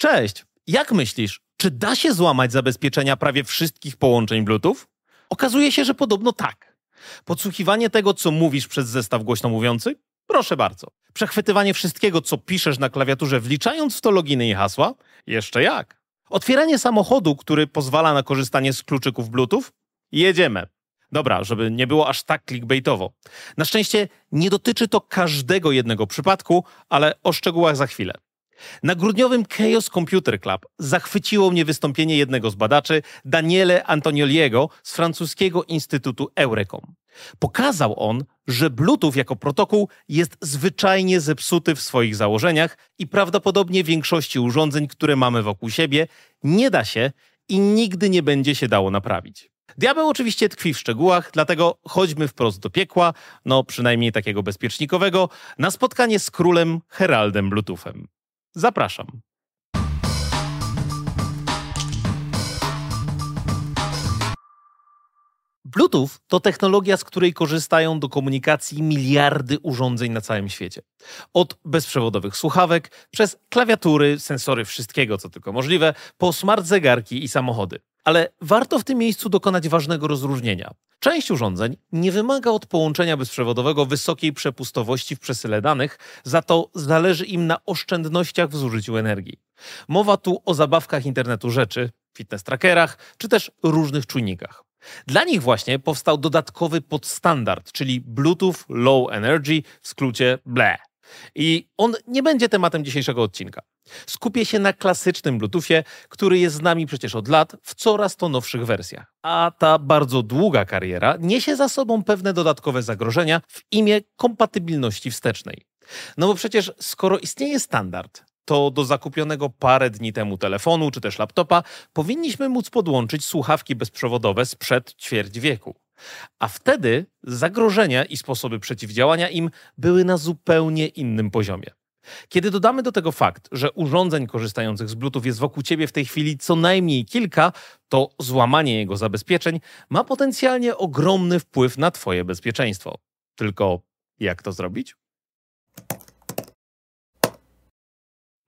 Cześć! Jak myślisz, czy da się złamać zabezpieczenia prawie wszystkich połączeń Bluetooth? Okazuje się, że podobno tak. Podsłuchiwanie tego, co mówisz przez zestaw głośno mówiący? Proszę bardzo. Przechwytywanie wszystkiego, co piszesz na klawiaturze, wliczając w to loginy i hasła? Jeszcze jak. Otwieranie samochodu, który pozwala na korzystanie z kluczyków Bluetooth? Jedziemy. Dobra, żeby nie było aż tak clickbaitowo. Na szczęście nie dotyczy to każdego jednego przypadku, ale o szczegółach za chwilę. Na grudniowym Chaos Computer Club zachwyciło mnie wystąpienie jednego z badaczy, Daniele Antonioliego z francuskiego Instytutu Eurecom. Pokazał on, że Bluetooth jako protokół jest zwyczajnie zepsuty w swoich założeniach i prawdopodobnie większości urządzeń, które mamy wokół siebie, nie da się i nigdy nie będzie się dało naprawić. Diabeł oczywiście tkwi w szczegółach, dlatego chodźmy wprost do piekła, no przynajmniej takiego bezpiecznikowego, na spotkanie z królem Heraldem Bluetoothem. Zapraszam. Bluetooth to technologia, z której korzystają do komunikacji miliardy urządzeń na całym świecie. Od bezprzewodowych słuchawek, przez klawiatury, sensory wszystkiego, co tylko możliwe, po smart zegarki i samochody. Ale warto w tym miejscu dokonać ważnego rozróżnienia. Część urządzeń nie wymaga od połączenia bezprzewodowego wysokiej przepustowości w przesyle danych, za to zależy im na oszczędnościach w zużyciu energii. Mowa tu o zabawkach internetu rzeczy, fitness trackerach czy też różnych czujnikach. Dla nich właśnie powstał dodatkowy podstandard, czyli Bluetooth Low Energy, w skrócie BLE. I on nie będzie tematem dzisiejszego odcinka. Skupię się na klasycznym Bluetoothie, który jest z nami przecież od lat w coraz to nowszych wersjach. A ta bardzo długa kariera niesie za sobą pewne dodatkowe zagrożenia w imię kompatybilności wstecznej. No bo przecież skoro istnieje standard, to do zakupionego parę dni temu telefonu czy też laptopa powinniśmy móc podłączyć słuchawki bezprzewodowe sprzed ćwierć wieku. A wtedy zagrożenia i sposoby przeciwdziałania im były na zupełnie innym poziomie. Kiedy dodamy do tego fakt, że urządzeń korzystających z Bluetooth jest wokół ciebie w tej chwili co najmniej kilka, to złamanie jego zabezpieczeń ma potencjalnie ogromny wpływ na Twoje bezpieczeństwo. Tylko jak to zrobić?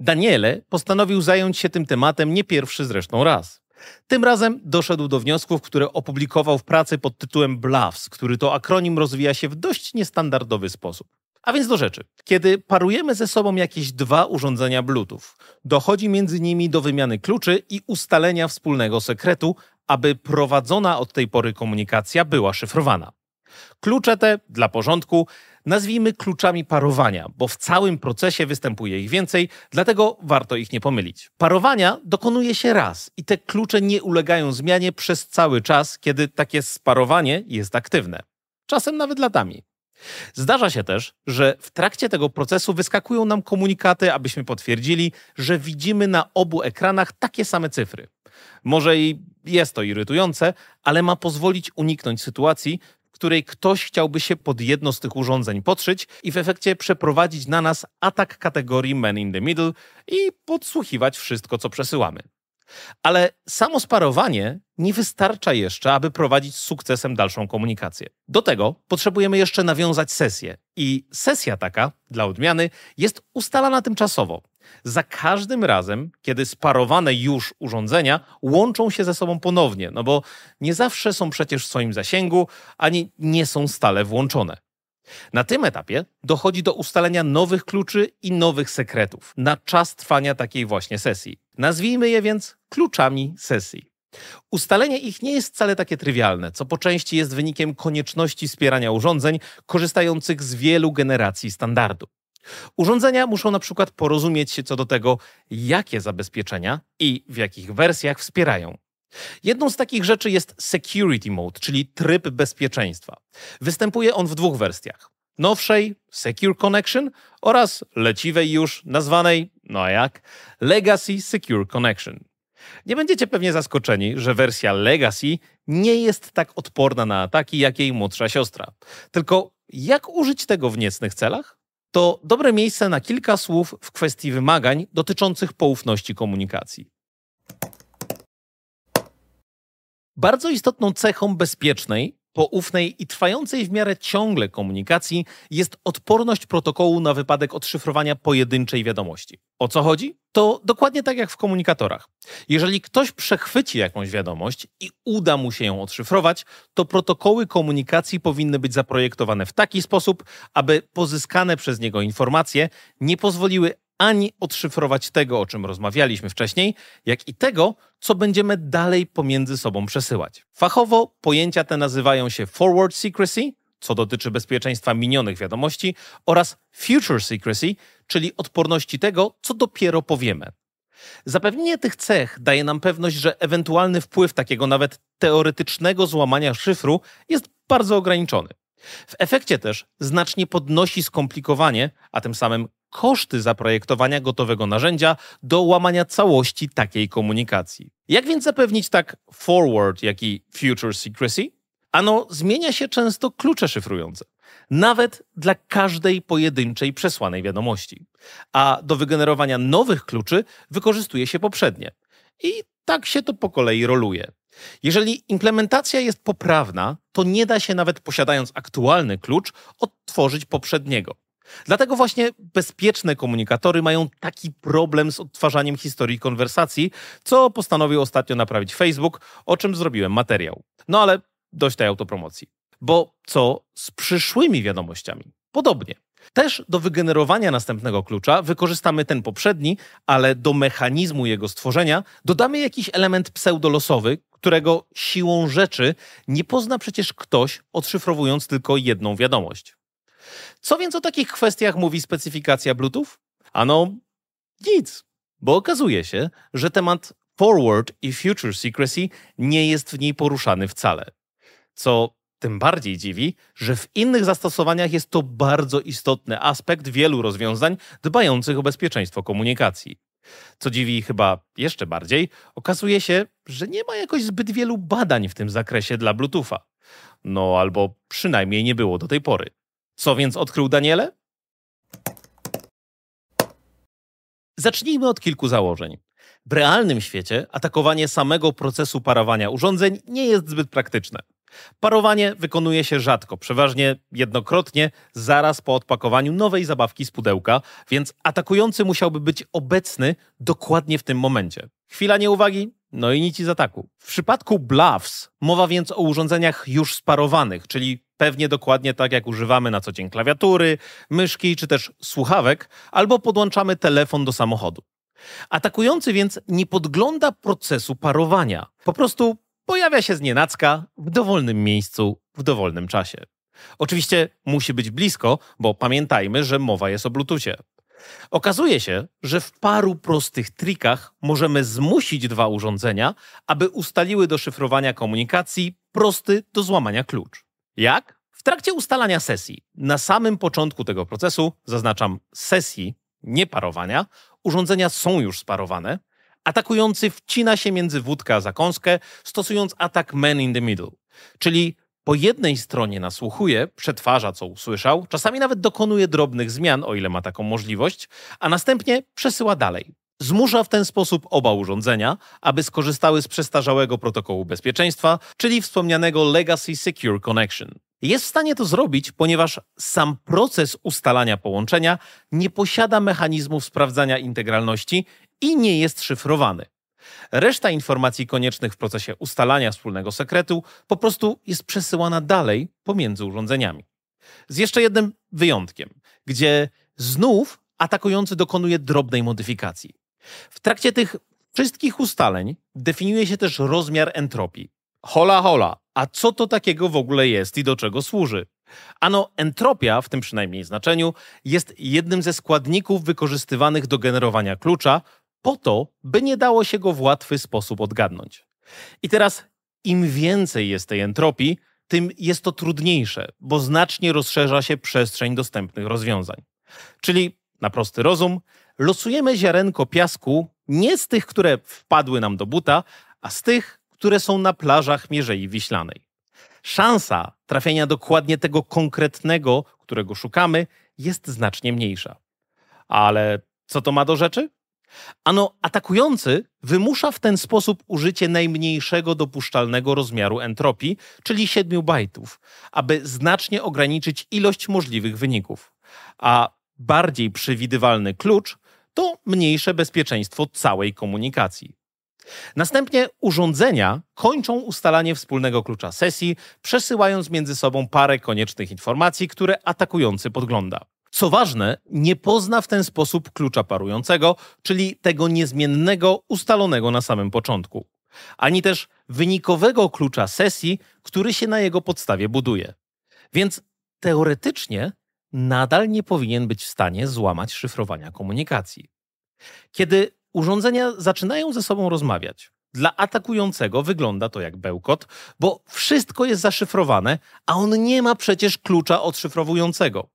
Daniele postanowił zająć się tym tematem nie pierwszy zresztą raz. Tym razem doszedł do wniosków, które opublikował w pracy pod tytułem BLAFS, który to akronim rozwija się w dość niestandardowy sposób. A więc do rzeczy. Kiedy parujemy ze sobą jakieś dwa urządzenia Bluetooth, dochodzi między nimi do wymiany kluczy i ustalenia wspólnego sekretu, aby prowadzona od tej pory komunikacja była szyfrowana. Klucze te, dla porządku, nazwijmy kluczami parowania, bo w całym procesie występuje ich więcej, dlatego warto ich nie pomylić. Parowania dokonuje się raz i te klucze nie ulegają zmianie przez cały czas, kiedy takie sparowanie jest aktywne. Czasem nawet latami. Zdarza się też, że w trakcie tego procesu wyskakują nam komunikaty, abyśmy potwierdzili, że widzimy na obu ekranach takie same cyfry. Może i jest to irytujące, ale ma pozwolić uniknąć sytuacji, której ktoś chciałby się pod jedno z tych urządzeń podszyć i w efekcie przeprowadzić na nas atak kategorii Man in the Middle i podsłuchiwać wszystko, co przesyłamy. Ale samo sparowanie nie wystarcza jeszcze, aby prowadzić z sukcesem dalszą komunikację. Do tego potrzebujemy jeszcze nawiązać sesję. I sesja taka, dla odmiany, jest ustalana tymczasowo. Za każdym razem, kiedy sparowane już urządzenia łączą się ze sobą ponownie, no bo nie zawsze są przecież w swoim zasięgu, ani nie są stale włączone. Na tym etapie dochodzi do ustalenia nowych kluczy i nowych sekretów na czas trwania takiej właśnie sesji. Nazwijmy je więc kluczami sesji. Ustalenie ich nie jest wcale takie trywialne, co po części jest wynikiem konieczności wspierania urządzeń korzystających z wielu generacji standardu. Urządzenia muszą na przykład porozumieć się co do tego, jakie zabezpieczenia i w jakich wersjach wspierają. Jedną z takich rzeczy jest Security Mode, czyli tryb bezpieczeństwa. Występuje on w dwóch wersjach. Nowszej Secure Connection oraz leciwej już nazwanej, no jak, Legacy Secure Connection. Nie będziecie pewnie zaskoczeni, że wersja Legacy nie jest tak odporna na ataki jak jej młodsza siostra. Tylko jak użyć tego w niecnych celach? To dobre miejsce na kilka słów w kwestii wymagań dotyczących poufności komunikacji. Bardzo istotną cechą bezpiecznej poufnej i trwającej w miarę ciągle komunikacji jest odporność protokołu na wypadek odszyfrowania pojedynczej wiadomości. O co chodzi? To dokładnie tak jak w komunikatorach. Jeżeli ktoś przechwyci jakąś wiadomość i uda mu się ją odszyfrować, to protokoły komunikacji powinny być zaprojektowane w taki sposób, aby pozyskane przez niego informacje nie pozwoliły ani odszyfrować tego, o czym rozmawialiśmy wcześniej, jak i tego, co będziemy dalej pomiędzy sobą przesyłać. Fachowo pojęcia te nazywają się forward secrecy, co dotyczy bezpieczeństwa minionych wiadomości, oraz future secrecy, czyli odporności tego, co dopiero powiemy. Zapewnienie tych cech daje nam pewność, że ewentualny wpływ takiego nawet teoretycznego złamania szyfru jest bardzo ograniczony. W efekcie też znacznie podnosi skomplikowanie, a tym samym koszty zaprojektowania gotowego narzędzia do łamania całości takiej komunikacji. Jak więc zapewnić tak forward, jak i future secrecy? Ano, zmienia się często klucze szyfrujące, nawet dla każdej pojedynczej przesłanej wiadomości. A do wygenerowania nowych kluczy wykorzystuje się poprzednie. I tak się to po kolei roluje. Jeżeli implementacja jest poprawna, to nie da się nawet posiadając aktualny klucz odtworzyć poprzedniego. Dlatego właśnie bezpieczne komunikatory mają taki problem z odtwarzaniem historii konwersacji, co postanowił ostatnio naprawić Facebook, o czym zrobiłem materiał. No ale dość tej autopromocji. Bo co z przyszłymi wiadomościami? Podobnie. Też do wygenerowania następnego klucza wykorzystamy ten poprzedni, ale do mechanizmu jego stworzenia dodamy jakiś element pseudolosowy, którego siłą rzeczy nie pozna przecież ktoś, odszyfrowując tylko jedną wiadomość. Co więc o takich kwestiach mówi specyfikacja Bluetooth? Ano, nic, bo okazuje się, że temat forward i future secrecy nie jest w niej poruszany wcale. Co tym bardziej dziwi, że w innych zastosowaniach jest to bardzo istotny aspekt wielu rozwiązań dbających o bezpieczeństwo komunikacji. Co dziwi chyba jeszcze bardziej, okazuje się, że nie ma jakoś zbyt wielu badań w tym zakresie dla Bluetootha. No albo przynajmniej nie było do tej pory. Co więc odkrył Daniele? Zacznijmy od kilku założeń. W realnym świecie atakowanie samego procesu parowania urządzeń nie jest zbyt praktyczne. Parowanie wykonuje się rzadko, przeważnie jednokrotnie, zaraz po odpakowaniu nowej zabawki z pudełka, więc atakujący musiałby być obecny dokładnie w tym momencie. Chwila nieuwagi, no i nic z ataku. W przypadku bluffs mowa więc o urządzeniach już sparowanych, czyli pewnie dokładnie tak jak używamy na co dzień klawiatury, myszki czy też słuchawek, albo podłączamy telefon do samochodu. Atakujący więc nie podgląda procesu parowania. Po prostu pojawia się znienacka w dowolnym miejscu w dowolnym czasie. Oczywiście musi być blisko, bo pamiętajmy, że mowa jest o Bluetoothie. Okazuje się, że w paru prostych trikach możemy zmusić dwa urządzenia, aby ustaliły do szyfrowania komunikacji prosty do złamania klucz. Jak? W trakcie ustalania sesji, na samym początku tego procesu, zaznaczam sesji, nie parowania, urządzenia są już sparowane, atakujący wcina się między wódkę a zakąskę, stosując atak man in the middle, czyli po jednej stronie nasłuchuje, przetwarza co usłyszał, czasami nawet dokonuje drobnych zmian, o ile ma taką możliwość, a następnie przesyła dalej. Zmusza w ten sposób oba urządzenia, aby skorzystały z przestarzałego protokołu bezpieczeństwa, czyli wspomnianego Legacy Secure Connection. Jest w stanie to zrobić, ponieważ sam proces ustalania połączenia nie posiada mechanizmów sprawdzania integralności i nie jest szyfrowany. Reszta informacji koniecznych w procesie ustalania wspólnego sekretu po prostu jest przesyłana dalej pomiędzy urządzeniami. Z jeszcze jednym wyjątkiem, gdzie znów atakujący dokonuje drobnej modyfikacji. W trakcie tych wszystkich ustaleń definiuje się też rozmiar entropii. Hola, hola, a co to takiego w ogóle jest i do czego służy? Ano, entropia, w tym przynajmniej znaczeniu, jest jednym ze składników wykorzystywanych do generowania klucza, po to, by nie dało się go w łatwy sposób odgadnąć. I teraz, im więcej jest tej entropii, tym jest to trudniejsze, bo znacznie rozszerza się przestrzeń dostępnych rozwiązań. Czyli, na prosty rozum, losujemy ziarenko piasku nie z tych, które wpadły nam do buta, a z tych, które są na plażach Mierzei Wiślanej. Szansa trafienia dokładnie tego konkretnego, którego szukamy, jest znacznie mniejsza. Ale co to ma do rzeczy? Ano, atakujący wymusza w ten sposób użycie najmniejszego dopuszczalnego rozmiaru entropii, czyli 7 bajtów, aby znacznie ograniczyć ilość możliwych wyników. A bardziej przewidywalny klucz to mniejsze bezpieczeństwo całej komunikacji. Następnie urządzenia kończą ustalanie wspólnego klucza sesji, przesyłając między sobą parę koniecznych informacji, które atakujący podgląda. Co ważne, nie pozna w ten sposób klucza parującego, czyli tego niezmiennego, ustalonego na samym początku, ani też wynikowego klucza sesji, który się na jego podstawie buduje. Więc teoretycznie nadal nie powinien być w stanie złamać szyfrowania komunikacji. Kiedy urządzenia zaczynają ze sobą rozmawiać, dla atakującego wygląda to jak bełkot, bo wszystko jest zaszyfrowane, a on nie ma przecież klucza odszyfrowującego.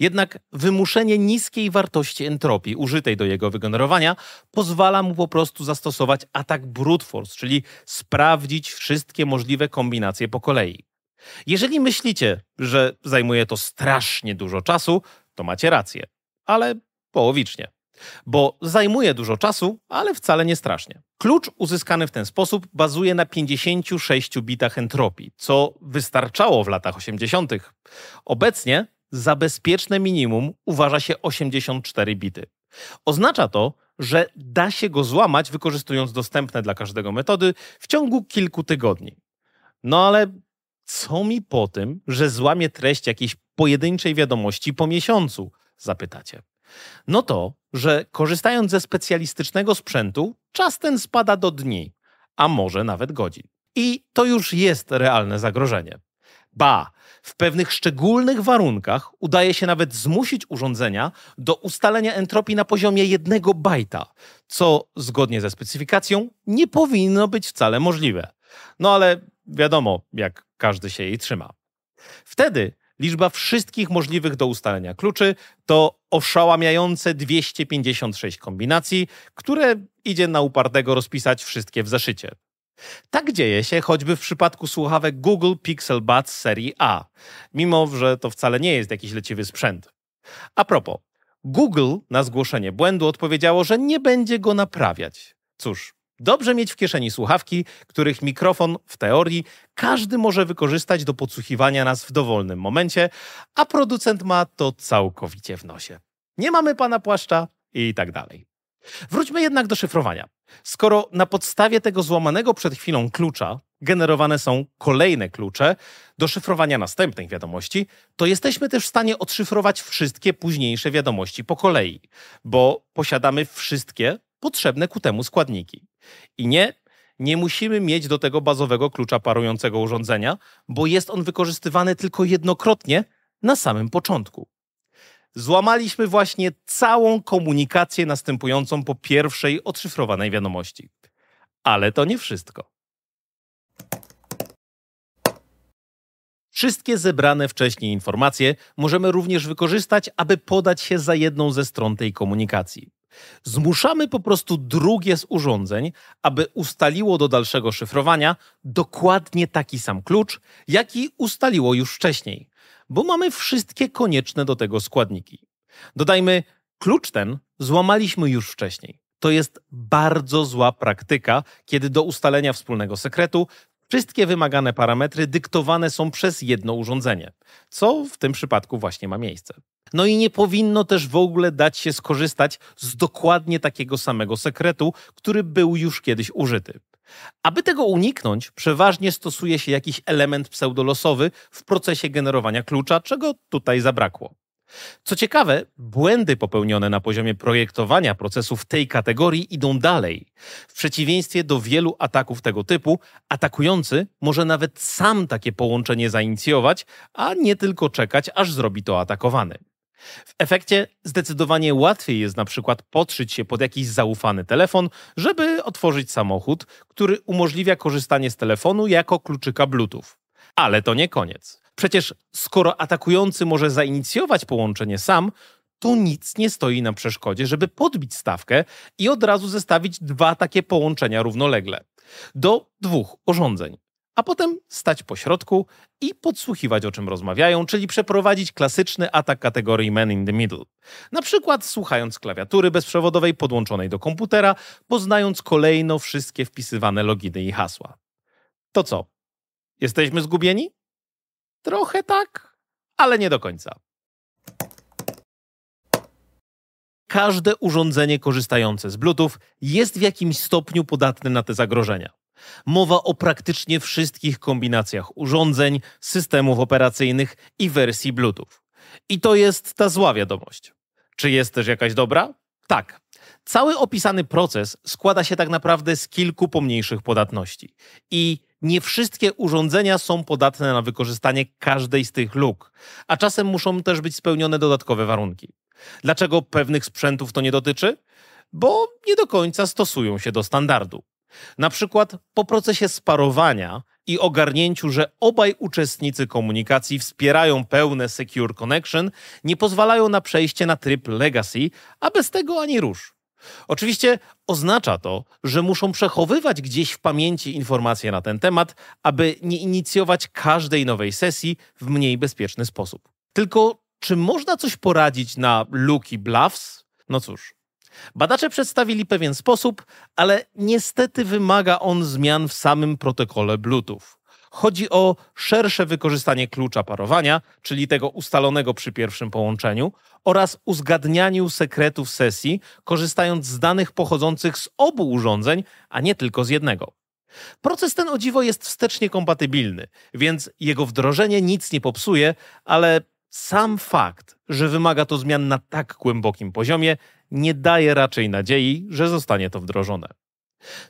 Jednak wymuszenie niskiej wartości entropii użytej do jego wygenerowania pozwala mu po prostu zastosować atak brute force, czyli sprawdzić wszystkie możliwe kombinacje po kolei. Jeżeli myślicie, że zajmuje to strasznie dużo czasu, to macie rację, ale połowicznie. Bo zajmuje dużo czasu, ale wcale nie strasznie. Klucz uzyskany w ten sposób bazuje na 56 bitach entropii, co wystarczało w latach 80. Obecnie za bezpieczne minimum uważa się 84 bity. Oznacza to, że da się go złamać wykorzystując dostępne dla każdego metody w ciągu kilku tygodni. No ale co mi po tym, że złamie treść jakiejś pojedynczej wiadomości po miesiącu? Zapytacie. No to, że korzystając ze specjalistycznego sprzętu, czas ten spada do dni, a może nawet godzin. I to już jest realne zagrożenie. Ba, w pewnych szczególnych warunkach udaje się nawet zmusić urządzenia do ustalenia entropii na poziomie jednego bajta, co zgodnie ze specyfikacją nie powinno być wcale możliwe. No ale wiadomo, jak każdy się jej trzyma. Wtedy liczba wszystkich możliwych do ustalenia kluczy to oszałamiające 256 kombinacji, które idzie na upartego rozpisać wszystkie w zeszycie. Tak dzieje się choćby w przypadku słuchawek Google Pixel Buds serii A, mimo że to wcale nie jest jakiś leciwy sprzęt. A propos, Google na zgłoszenie błędu odpowiedziało, że nie będzie go naprawiać. Cóż, dobrze mieć w kieszeni słuchawki, których mikrofon w teorii każdy może wykorzystać do podsłuchiwania nas w dowolnym momencie, a producent ma to całkowicie w nosie. Nie mamy pana płaszcza i tak dalej. Wróćmy jednak do szyfrowania. Skoro na podstawie tego złamanego przed chwilą klucza generowane są kolejne klucze do szyfrowania następnych wiadomości, to jesteśmy też w stanie odszyfrować wszystkie późniejsze wiadomości po kolei, bo posiadamy wszystkie potrzebne ku temu składniki. I nie, nie musimy mieć do tego bazowego klucza parującego urządzenia, bo jest on wykorzystywany tylko jednokrotnie na samym początku złamaliśmy właśnie całą komunikację następującą po pierwszej odszyfrowanej wiadomości. Ale to nie wszystko. Wszystkie zebrane wcześniej informacje możemy również wykorzystać, aby podać się za jedną ze stron tej komunikacji. Zmuszamy po prostu drugie z urządzeń, aby ustaliło do dalszego szyfrowania dokładnie taki sam klucz, jaki ustaliło już wcześniej bo mamy wszystkie konieczne do tego składniki. Dodajmy, klucz ten złamaliśmy już wcześniej. To jest bardzo zła praktyka, kiedy do ustalenia wspólnego sekretu wszystkie wymagane parametry dyktowane są przez jedno urządzenie, co w tym przypadku właśnie ma miejsce. No i nie powinno też w ogóle dać się skorzystać z dokładnie takiego samego sekretu, który był już kiedyś użyty. Aby tego uniknąć, przeważnie stosuje się jakiś element pseudolosowy w procesie generowania klucza, czego tutaj zabrakło. Co ciekawe, błędy popełnione na poziomie projektowania procesów tej kategorii idą dalej. W przeciwieństwie do wielu ataków tego typu, atakujący może nawet sam takie połączenie zainicjować, a nie tylko czekać, aż zrobi to atakowany. W efekcie zdecydowanie łatwiej jest na przykład podszyć się pod jakiś zaufany telefon, żeby otworzyć samochód, który umożliwia korzystanie z telefonu jako kluczyka Bluetooth. Ale to nie koniec. Przecież skoro atakujący może zainicjować połączenie sam, to nic nie stoi na przeszkodzie, żeby podbić stawkę i od razu zestawić dwa takie połączenia równolegle do dwóch urządzeń. a potem stać po środku i podsłuchiwać o czym rozmawiają, czyli przeprowadzić klasyczny atak kategorii man in the middle. Na przykład słuchając klawiatury bezprzewodowej podłączonej do komputera, poznając kolejno wszystkie wpisywane loginy i hasła. To co? Jesteśmy zgubieni? Trochę tak, ale nie do końca. Każde urządzenie korzystające z Bluetooth jest w jakimś stopniu podatne na te zagrożenia. Mowa o praktycznie wszystkich kombinacjach urządzeń, systemów operacyjnych i wersji Bluetooth. I to jest ta zła wiadomość. Czy jest też jakaś dobra? Tak. Cały opisany proces składa się tak naprawdę z kilku pomniejszych podatności. I nie wszystkie urządzenia są podatne na wykorzystanie każdej z tych luk, a czasem muszą też być spełnione dodatkowe warunki. Dlaczego pewnych sprzętów to nie dotyczy? Bo nie do końca stosują się do standardu. Na przykład po procesie sparowania i ogarnięciu, że obaj uczestnicy komunikacji wspierają pełne Secure Connection, nie pozwalają na przejście na tryb Legacy, a bez tego ani rusz. Oczywiście oznacza to, że muszą przechowywać gdzieś w pamięci informacje na ten temat, aby nie inicjować każdej nowej sesji w mniej bezpieczny sposób. Tylko czy można coś poradzić na luki bluffs? No cóż, Badacze przedstawili pewien sposób, ale niestety wymaga on zmian w samym protokole Bluetooth. Chodzi o szersze wykorzystanie klucza parowania, czyli tego ustalonego przy pierwszym połączeniu, oraz uzgadnianiu sekretów sesji, korzystając z danych pochodzących z obu urządzeń, a nie tylko z jednego. Proces ten o dziwo jest wstecznie kompatybilny, więc jego wdrożenie nic nie popsuje, ale sam fakt, że wymaga to zmian na tak głębokim poziomie, nie daje raczej nadziei, że zostanie to wdrożone.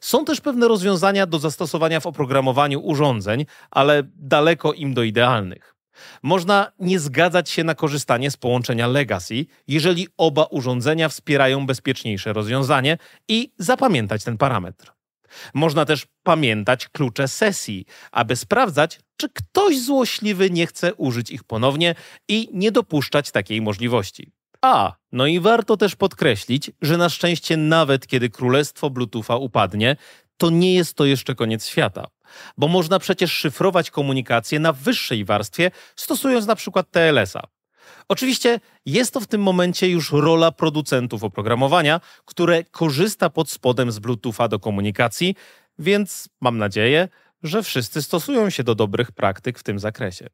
Są też pewne rozwiązania do zastosowania w oprogramowaniu urządzeń, ale daleko im do idealnych. Można nie zgadzać się na korzystanie z połączenia Legacy, jeżeli oba urządzenia wspierają bezpieczniejsze rozwiązanie i zapamiętać ten parametr. Można też pamiętać klucze sesji, aby sprawdzać, czy ktoś złośliwy nie chce użyć ich ponownie i nie dopuszczać takiej możliwości. A, no i warto też podkreślić, że na szczęście nawet kiedy królestwo Bluetootha upadnie, to nie jest to jeszcze koniec świata. Bo można przecież szyfrować komunikację na wyższej warstwie, stosując na przykład TLS-a. Oczywiście jest to w tym momencie już rola producentów oprogramowania, które korzysta pod spodem z Bluetootha do komunikacji, więc mam nadzieję, że wszyscy stosują się do dobrych praktyk w tym zakresie.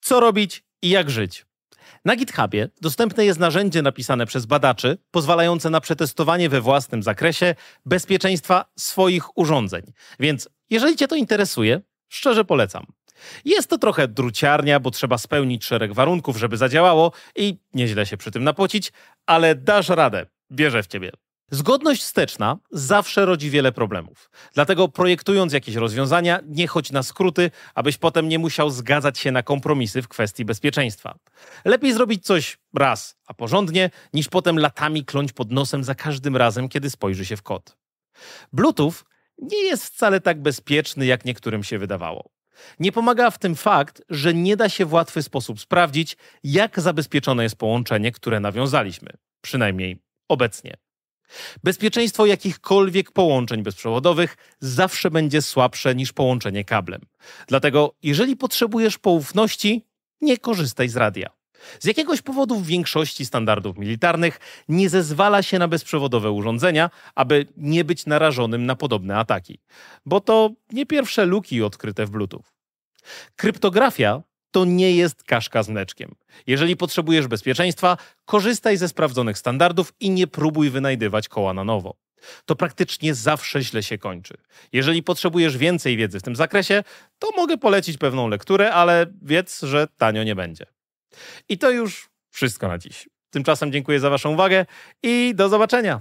Co robić i jak żyć? Na GitHubie dostępne jest narzędzie napisane przez badaczy, pozwalające na przetestowanie we własnym zakresie bezpieczeństwa swoich urządzeń. Więc jeżeli Cię to interesuje, szczerze polecam. Jest to trochę druciarnia, bo trzeba spełnić szereg warunków, żeby zadziałało i nieźle się przy tym napocić, ale dasz radę. Wierzę w ciebie. Zgodność wsteczna zawsze rodzi wiele problemów. Dlatego projektując jakieś rozwiązania, nie chodź na skróty, abyś potem nie musiał zgadzać się na kompromisy w kwestii bezpieczeństwa. Lepiej zrobić coś raz, a porządnie, niż potem latami kląć pod nosem za każdym razem, kiedy spojrzy się w kod. Bluetooth nie jest wcale tak bezpieczny, jak niektórym się wydawało. Nie pomaga w tym fakt, że nie da się w łatwy sposób sprawdzić, jak zabezpieczone jest połączenie, które nawiązaliśmy, przynajmniej obecnie. Bezpieczeństwo jakichkolwiek połączeń bezprzewodowych zawsze będzie słabsze niż połączenie kablem. Dlatego, jeżeli potrzebujesz poufności, nie korzystaj z radia. Z jakiegoś powodu w większości standardów militarnych nie zezwala się na bezprzewodowe urządzenia, aby nie być narażonym na podobne ataki, bo to nie pierwsze luki odkryte w Bluetooth. Kryptografia to nie jest kaszka z mleczkiem. Jeżeli potrzebujesz bezpieczeństwa, korzystaj ze sprawdzonych standardów i nie próbuj wynajdywać koła na nowo. To praktycznie zawsze źle się kończy. Jeżeli potrzebujesz więcej wiedzy w tym zakresie, to mogę polecić pewną lekturę, ale wiedz, że tanio nie będzie. I to już wszystko na dziś. Tymczasem dziękuję za Waszą uwagę i do zobaczenia.